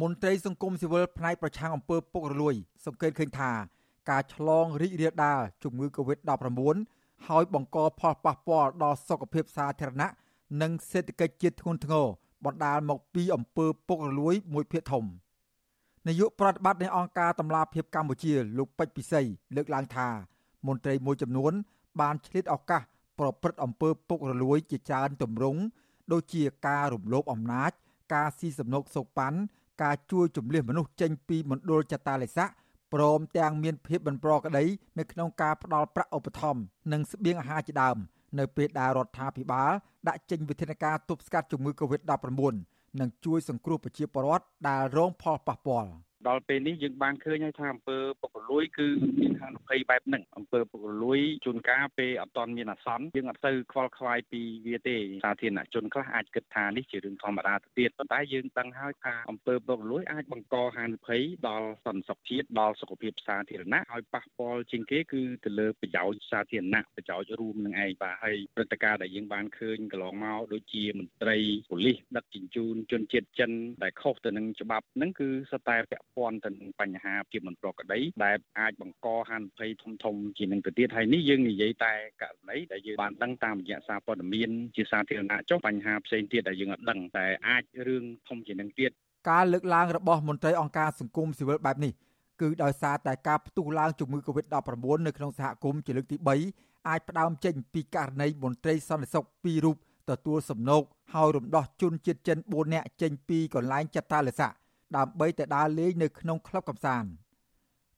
មន្ត្រីសង្គមស៊ីវិលផ្នែកប្រឆាំងអំពើពុករលួយ សង្កេតឃើញថាការឆ្លងរីករាលដាលជំងឺ Covid-19 ហើយបង្កផលប៉ះពាល់ដល់សុខភាពសាធារណៈនិងសេដ្ឋកិច្ចជាតិធ្ងន់ធ្ងរបណ្ដាលមកពីអំពើពុករលួយមួយភាគធំនាយកប្រតិបត្តិនៃអង្គការតម្លាភាពកម្ពុជាលោកពេជ្រពិសីលើកឡើងថា មន្ត្រីមួយចំនួន បានឆ្លៀតឱកាសប្រព្រឹត្តអំពើពុករលួយជាច្រើនទម្រង់ដូចជាការរំលោភអំណាច ការស៊ីសំណូកសោកប៉ាន់ ការជួយជំនះមនុស្សចេញពីមណ្ឌលចតាឡេស័កព្រមទាំងមានភាពមិនប្រក្រតីនៅក្នុងការផ្ដល់ប្រាក់ឧបត្ថម្ភនិងស្បៀងអាហារជាដើមនៅពេលដែលរដ្ឋាភិបាលដាក់ចេញវិធានការទប់ស្កាត់ជំងឺ Covid-19 និងជួយសង្គ្រោះប្រជាពលរដ្ឋដែលរងផលប៉ះពាល់។ ដល់ពេលនេះយើងបានឃើញហើយថាអំពើពុករលួយគឺមានហានិភ័យបែបហ្នឹងអំពើពុករលួយជួនកាលពេលអត់ទាន់មានអាសន្នយើងអត់ទៅខ្វល់ខ្វាយពីវាទេសាធារណជនខ្លះអាចគិតថានេះជារឿងធម្មតាទៅទៀតប៉ុន្តែយើងដឹងហើយថាអំពើពុករលួយអាចបង្កហានិភ័យដល់សន្តិសុខជាតិដល់សុខភាពសាធារណៈហើយប៉ះពាល់ជាងគេគឺទៅលើប្រយោជន៍សាធារណៈប្រយោជន៍រួមនឹងឯងបាទហើយព្រឹត្តិការណ៍ដែលយើងបានឃើញកន្លងមកដូចជាមន្ត្រីប៉ូលីសដឹកជញ្ជូនជនជាតិចិនដែលខុសទៅនឹងច្បាប់ហ្នឹងគឺសុទ្ធតែពាក់ព័ន្ធទៅនឹងបញ្ហាភាពមិនប្រក្រតីដែលអាចបង្កហានិភ័យធំធំជានឹងទៅទៀតហើយនេះយើងនិយាយតែករណីដែលយើងបានដឹងតាមរយៈសារព័ត៌មានជាសាធារណៈចុះបញ្ហាផ្សេងទៀតដែលយើងអត់ដឹងតែអាចរឿងធំជានឹងទៀតការលើកឡើងរបស់មន្ត្រីអង្គការសង្គមស៊ីវិលបែបនេះគឺដោយសារតែការផ្ទុះឡើងជំងឺ Covid-19 នៅក្នុងសហគមន៍ជាលើកទី3អាចផ្ដើមចេញពីករណីមន្ត្រីសន្តិសុខពីររូបទទួលសំណូកហើយរំដោះជនជាតិចិន4នាក់ចេញពីកន្លែងចតាលិស័ក ដើម្បីទៅដើរលេងនៅក្នុងក្លឹបកម្សាន្ត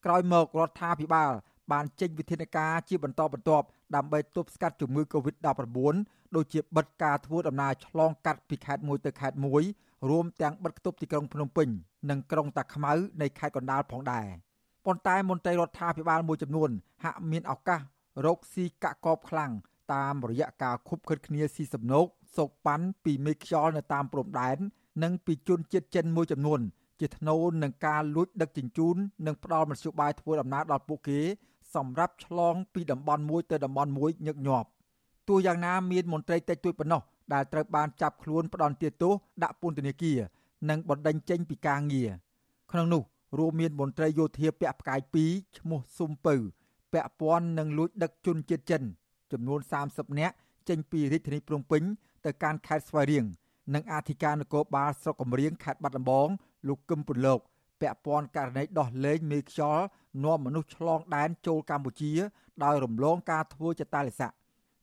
ក្រោយមករដ្ឋាភិបាល បានចេញវិធានការជាបន្តបន្ទាប់ដើម្បីទប់ស្កាត់ជំងឺ Covid-19 ដូចជាបិទការធ្វើដំណើរឆ្លងកាត់ពីខេត្តមួយទៅខេត្តមួយរួមទាំងបិទគប់ទីក្រុងភ្នំពេញនិងក្រុងតាខ្មៅនៃខេត្តកណ្ដាលផងដែរប៉ុន្តែមន្ត្រីរដ្ឋាភិបាលមួយចំនួន ហាក់មានឱកាសរកស៊ីកាក់កបខ្លាំងតាមរយៈការខុបខិតគ្នាស៊ីសំណូកសោកប៉ាន់ពីមេខ្យល់នៅតាមព្រំដែននិងពីជនជាតិចិនមួយចំនួន ជាថ្នូរនឹងការលួចដឹកជញ្ជូននិងផ្ដាល់មធ្យោបាយធ្វើដំណើរដល់ពួកគេសម្រាប់ឆ្លងពីតំបន់មួយទៅតំបន់មួយញឹកញាប់ទោះយ៉ាងណាមានមន្ត្រីតិចតួចប៉ុណ្ណោះដែលត្រូវបានចាប់ខ្លួនផ្ដន់ទាទោសដាក់ពន្ធនាគារនិងបណ្តេញចេញពីការងារក្នុងនោះរួមមានមន្ត្រីយោធាពាក់ផ្កាយ2ឈ្មោះស៊ុំពៅពាក់ព័ន្ធនឹងលួចដឹកជនជាតិចិនចំនួន30នាក់ចេញពីរាជធានីភ្នំពេញទៅកាន់ខេត្តស្វាយរៀង និងអធិការនគរបាលស្រុកកំរៀងខេត្តបាត់ដំបងលោកកឹមពន្លកពាក់ព័ន្ធករណីដោះលែងមេខ្យល់នាំមនុស្សឆ្លងដែនចូលកម្ពុជា ដោយរំលងការធ្វើចតាលិស័ក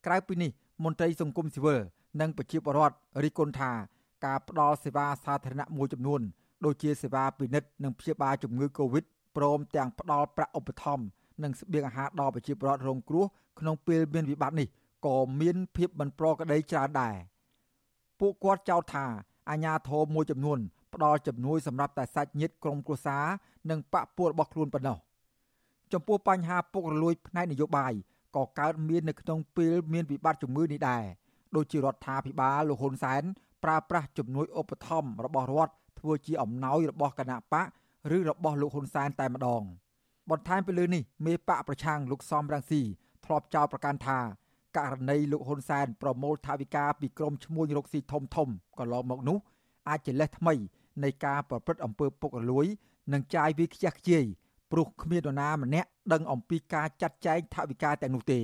ក្រៅពីនេះមន្ត្រីសង្គមស៊ីវិលនិងប្រជាពលរដ្ឋរិះគន់ថាការផ្ដល់សេវាសាធារណៈមួយចំនួន ដូចជាសេវាពិនិត្យនិងព្យាបាលជំងឺ Covid ព្រមទាំងផ្ដល់ប្រាក់ឧបត្ថម្ភនិងស្បៀងអាហារដល់ប្រជាពលរដ្ឋរងគ្រោះក្នុងពេលមានវិបត្តិនេះក៏មានភាពមិនប្រក្រតីច្រើនដែរ ពួកគាត់ចោទថាអាញាធមមួយចំនួនផ្ដល់ជំនួយសម្រាប់តែសាច់ញាតិក្រុមគ្រួសារនិងបពពួករបស់ខ្លួនប៉ុណ្ណោះចំពោះបញ្ហាពុករលួយផ្នែកនយោបាយក៏កើតមាននៅក្នុងពេលមានវិបត្តិជំងឺនេះដែរដូចជារដ្ឋាភិបាលលោកហ៊ុនសែនប្រើប្រាស់ជំនួយឧបត្ថម្ភរបស់រដ្ឋធ្វើជាអំណោយរបស់គណៈបកឬរបស់លោកហ៊ុនសែនតែម្ដងបន្ថែមពីលើនេះមេបកប្រឆាំងលោកសំរងស៊ីធ្លាប់ចោទប្រកាន់ថា ករណីលោកហ៊ុនសែនប្រមូលថវិកាពីក្រុមឈ្មួញរកស៊ីធំធំកន្លងមកនោះអាចជាលេសថ្មីនៃការប្រព្រឹត្តអំពើពុករលួយ និងចាយវាខ្ជះខ្ជាយព្រោះគ្មាននរណាម្នាក់ដឹងអំពីការចាត់ចែងថវិកាទាំងនោះទេ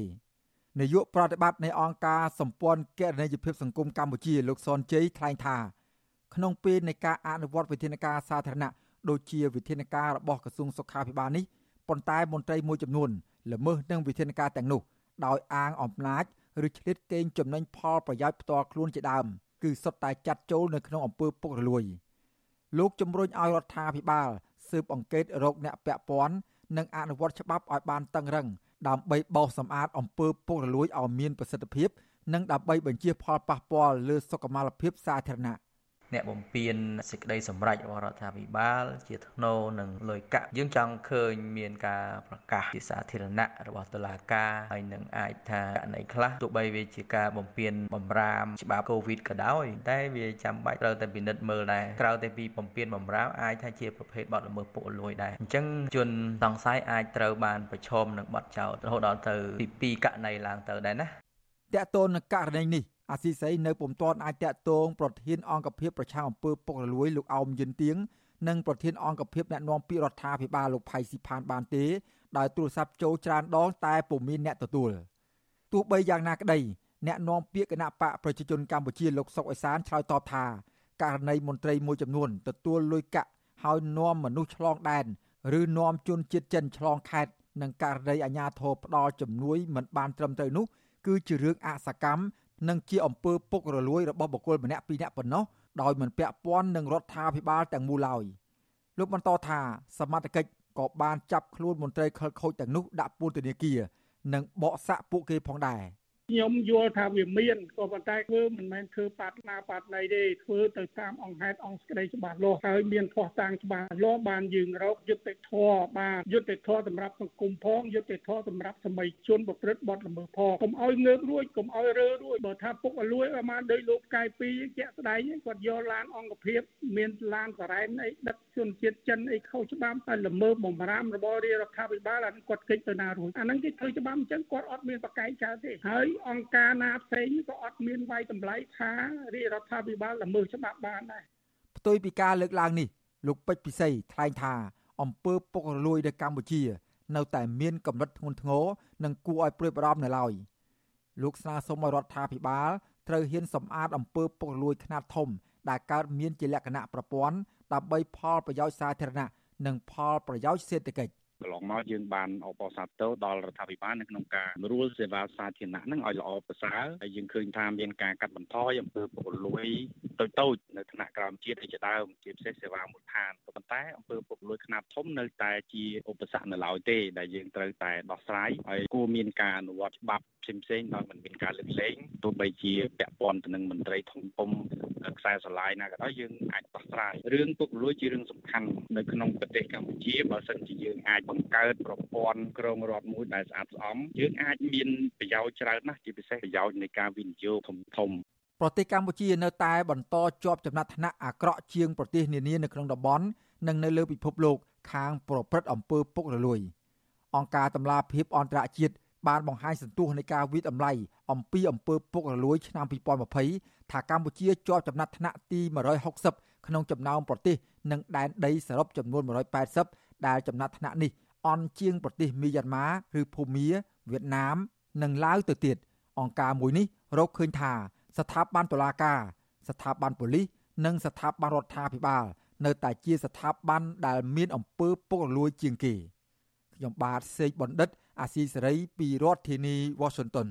នាយកប្រតិបត្តិនៃអង្គការសម្ព័ន្ធគណនេយ្យភាពសង្គមកម្ពុជាលោកសនជ័យថ្លែងថា ក្នុងពេលនៃការអនុវត្តវិធានការសាធារណៈដូចជាវិធានការរបស់ក្រសួងសុខាភិបាលនេះប៉ុន្តែមន្ត្រីមួយចំនួនល្មើសនឹងវិធានការទាំងនោះ ដោយអាងអំណាចឬឆ្លៀតកេងចំណេញផលប្រយោជន៍ផ្ទាល់ខ្លួនជាដើមគឺសុទ្ធតែចាត់ចូលនៅក្នុងអំពើពុករលួយលោកជំរុញឲ្យរដ្ឋាភិបាលស៊ើបអង្កេតរោគអ្នកពាក់ព័ន្ធនិងអនុវត្តច្បាប់ឲ្យបានតឹងរឹងដើម្បីបោសសម្អាតអំពើពុករលួយឲ្យមានប្រសិទ្ធភាព និងដើម្បីបញ្ជៀសផលប៉ះពាល់លើសុខុមាលភាពសាធារណៈ អ្នកបំពេញសេចក្តីសម្រេចរបស់រដ្ឋាភិបាល ជាថ្នូរនឹងលុយកាក់យើងចង់ឃើញមានការប្រកាសជាសាធារណៈរបស់តុលាការហើយនឹងអាចថាករណីខ្លះទោះបីវាជាការបំពេញបំរាមច្បាប់កូវីដក៏ដោយតែវាចាំបាច់ត្រូវតែពិនិត្យមើលដែរក្រៅតែពីបំពេញបំរាមអាចថាជាប្រភេទបទល្មើសពុករលួយដែរអញ្ចឹងជនសង្ស័យអាចត្រូវបានប្រឈមនឹងបទចោទរហូតដល់ទៅពី2ករណីឡើងទៅដែរណាតើតើនឹងករណីនេះ អាស៊ីសេរីនៅពុំទាន់អាចតាក់ទងប្រធានអង្គភិបប្រឆាំងអំពើពុករលួយលោកអោមយិនទៀងនិងប្រធានអង្គភិបអ្នកណែនាំពាក្យរដ្ឋាភិបាលលោកផៃស៊ីផានបានទេដោយទូរស័ព្ទចូលច្រើនដងតែពុំមានអ្នកទទួលទោះបីយ៉ាងណាក្តីអ្នកនាំពាក្យគណៈបកប្រជាជនកម្ពុជាលោកសុកអេសានឆ្លើយតបថាករណីមន្ត្រីមួយចំនួនទទួលលុយកាក់ហើយនាំមនុស្សឆ្លងដែនឬនាំជនជាតិចិនឆ្លងខេត្តនឹងករណីអាញាធរផ្ដាល់ជំនួយមិនបានត្រឹមត្រូវនោះគឺជារឿងអសកម្ម និងជាអំពើពុករលួយរបស់បុគ្គលម្នាក់ពីរនាក់ប៉ុណ្ណោះដោយមិនពាក់ព័ន្ធនឹងរដ្ឋាភិបាលទាំងមូលឡើយលោកបន្តថាសមត្ថកិច្ចក៏បានចាប់ខ្លួនមន្ត្រីខិលខូចទាំងនោះដាក់ពន្ធនាគារនិងបកសាក់ពួកគេផងដែរ។ ខ្ញុំយល់ថាវាមានក៏ប៉ុន្តែធ្វើមិនមែនធ្វើបាត់ណាបាត់ណីទេធ្វើទៅតាមអង្គហេតុអង្គស្ក្តីច្បាស់លាស់ហើយមានផោះតាំងច្បាស់លាស់បានយើងរកយុត្តិធម៌បានយុត្តិធម៌សម្រាប់សង្គមផងយុត្តិធម៌សម្រាប់សម័យជនប្រព្រឹត្តបទល្មើសផងកុំឲ្យងើបរួចកុំឲ្យរើរួចបើថាពុកឲ្យលួយឲ្យបានដោយលោកកាយពីជាក់ស្ដែងគាត់យកឡានអង្គភាពមានឡានសរ៉ែនអីដឹកជនជាតិចិនអីខុសច្បាប់ហើយល្មើសបំរាមរបស់រាជរដ្ឋាភិបាលអានឹងគាត់គេចទៅណារួចអានឹងគេធ្វើច្បាប់អញ្ចឹងគាត់អត់មានបកកែកចោលទេហើយអង្គការណាផ្សេងក៏អត់មានវាយតម្លៃថារាជរដ្ឋាភិបាលល្មើសច្បាប់បានដែរផ្ទុយពីការលើកឡើងនេះលោកពេជ្រពិសីថ្លែងថាអំពើពុករលួយនៅកម្ពុជា នៅតែមានកម្រិតធ្ងន់ធ្ងរនិងគួរឲ្យព្រួយបារម្ភនៅឡើយលោកស្នើសុំឲ្យរដ្ឋាភិបាលត្រូវហ៊ានសម្អាតអំពើពុករលួយខ្នាតធំ ដែលកើតមានជាលក្ខណៈប្រព័ន្ធដើម្បីផលប្រយោជន៍សាធារណៈនិងផលប្រយោជន៍សេដ្ឋកិច្ច កន្លងមកយើងបានអបអរសាទរដល់រដ្ឋាភិបាលនៅក្នុងការរួលសេវាសាធារណៈហ្នឹងឲ្យល្អប្រសើរហើយយើងឃើញថាមានការកាត់បន្ថយអំពើពុករលួយតូចតូចនៅថ្នាក់ក្រោមជាតិជាដើមជាពិសេសសេវាមូលដ្ឋានប៉ុន្តែអំពើពុករលួយខ្នាតធំនៅតែជាឧបសគ្គនៅឡើយទេដែលយើងត្រូវតែដោះស្រាយហើយគួរមានការអនុវត្តច្បាប់ផ្សេងៗដោយមិនមានការលើកលែងទោះបីជាពាក់ព័ន្ធទៅនឹងមន្ត្រីធំធំខ្សែស្រឡាយណាក៏ដោយយើងអាចដោះស្រាយរឿងពុករលួយជារឿងសំខាន់នៅក្នុងប្រទេសកម្ពុជាបើសិនជាយើងអាចបង្កើតប្រព័ន្ធក្រមរដ្ឋមួយដែលស្អាតស្អំយើងអាចមានប្រយោជន៍ច្រើនណាស់ជាពិសេសប្រយោជន៍នៃការវិនិយោគធំធំប្រទេសកម្ពុជានៅតែបន្តជាប់ចំណាត់ថ្នាក់អាក្រក់ជាងប្រទេសនានានៅក្នុងតំបន់និងនៅលើពិភពលោកខាងប្រព្រឹត្តអំពើពុករលួយអង្គការតម្លាភាពអន្តរជាតិបានបង្ហាញសន្ទុះនៃការវិតម្លៃអំពីអំពើពុករលួយឆ្នាំ2020ថាកម្ពុជាជាប់ចំណាត់ថ្នាក់ទី160ក្នុងចំណោមប្រទេសនិងដែនដីសរុបចំនួន180 ដែលចំណាត់ថ្នាក់នេះអន់ជាងប្រទេសមីយ៉ាន់ម៉ាឬភូមាវៀតណាម និងឡាវទៅទៀតអង្គការមួយនេះរកឃើញថាស្ថាប័នតុលាការ ស្ថាប័នប៉ូលីសនិងស្ថាប័នរដ្ឋាភិបាល នៅតែជាស្ថាប័នដែលមានអំពើពុករលួយជាងគេខ្ញុំបាទសេកបណ្ឌិត អាស៊ីសេរីពីរដ្ឋធានី Washington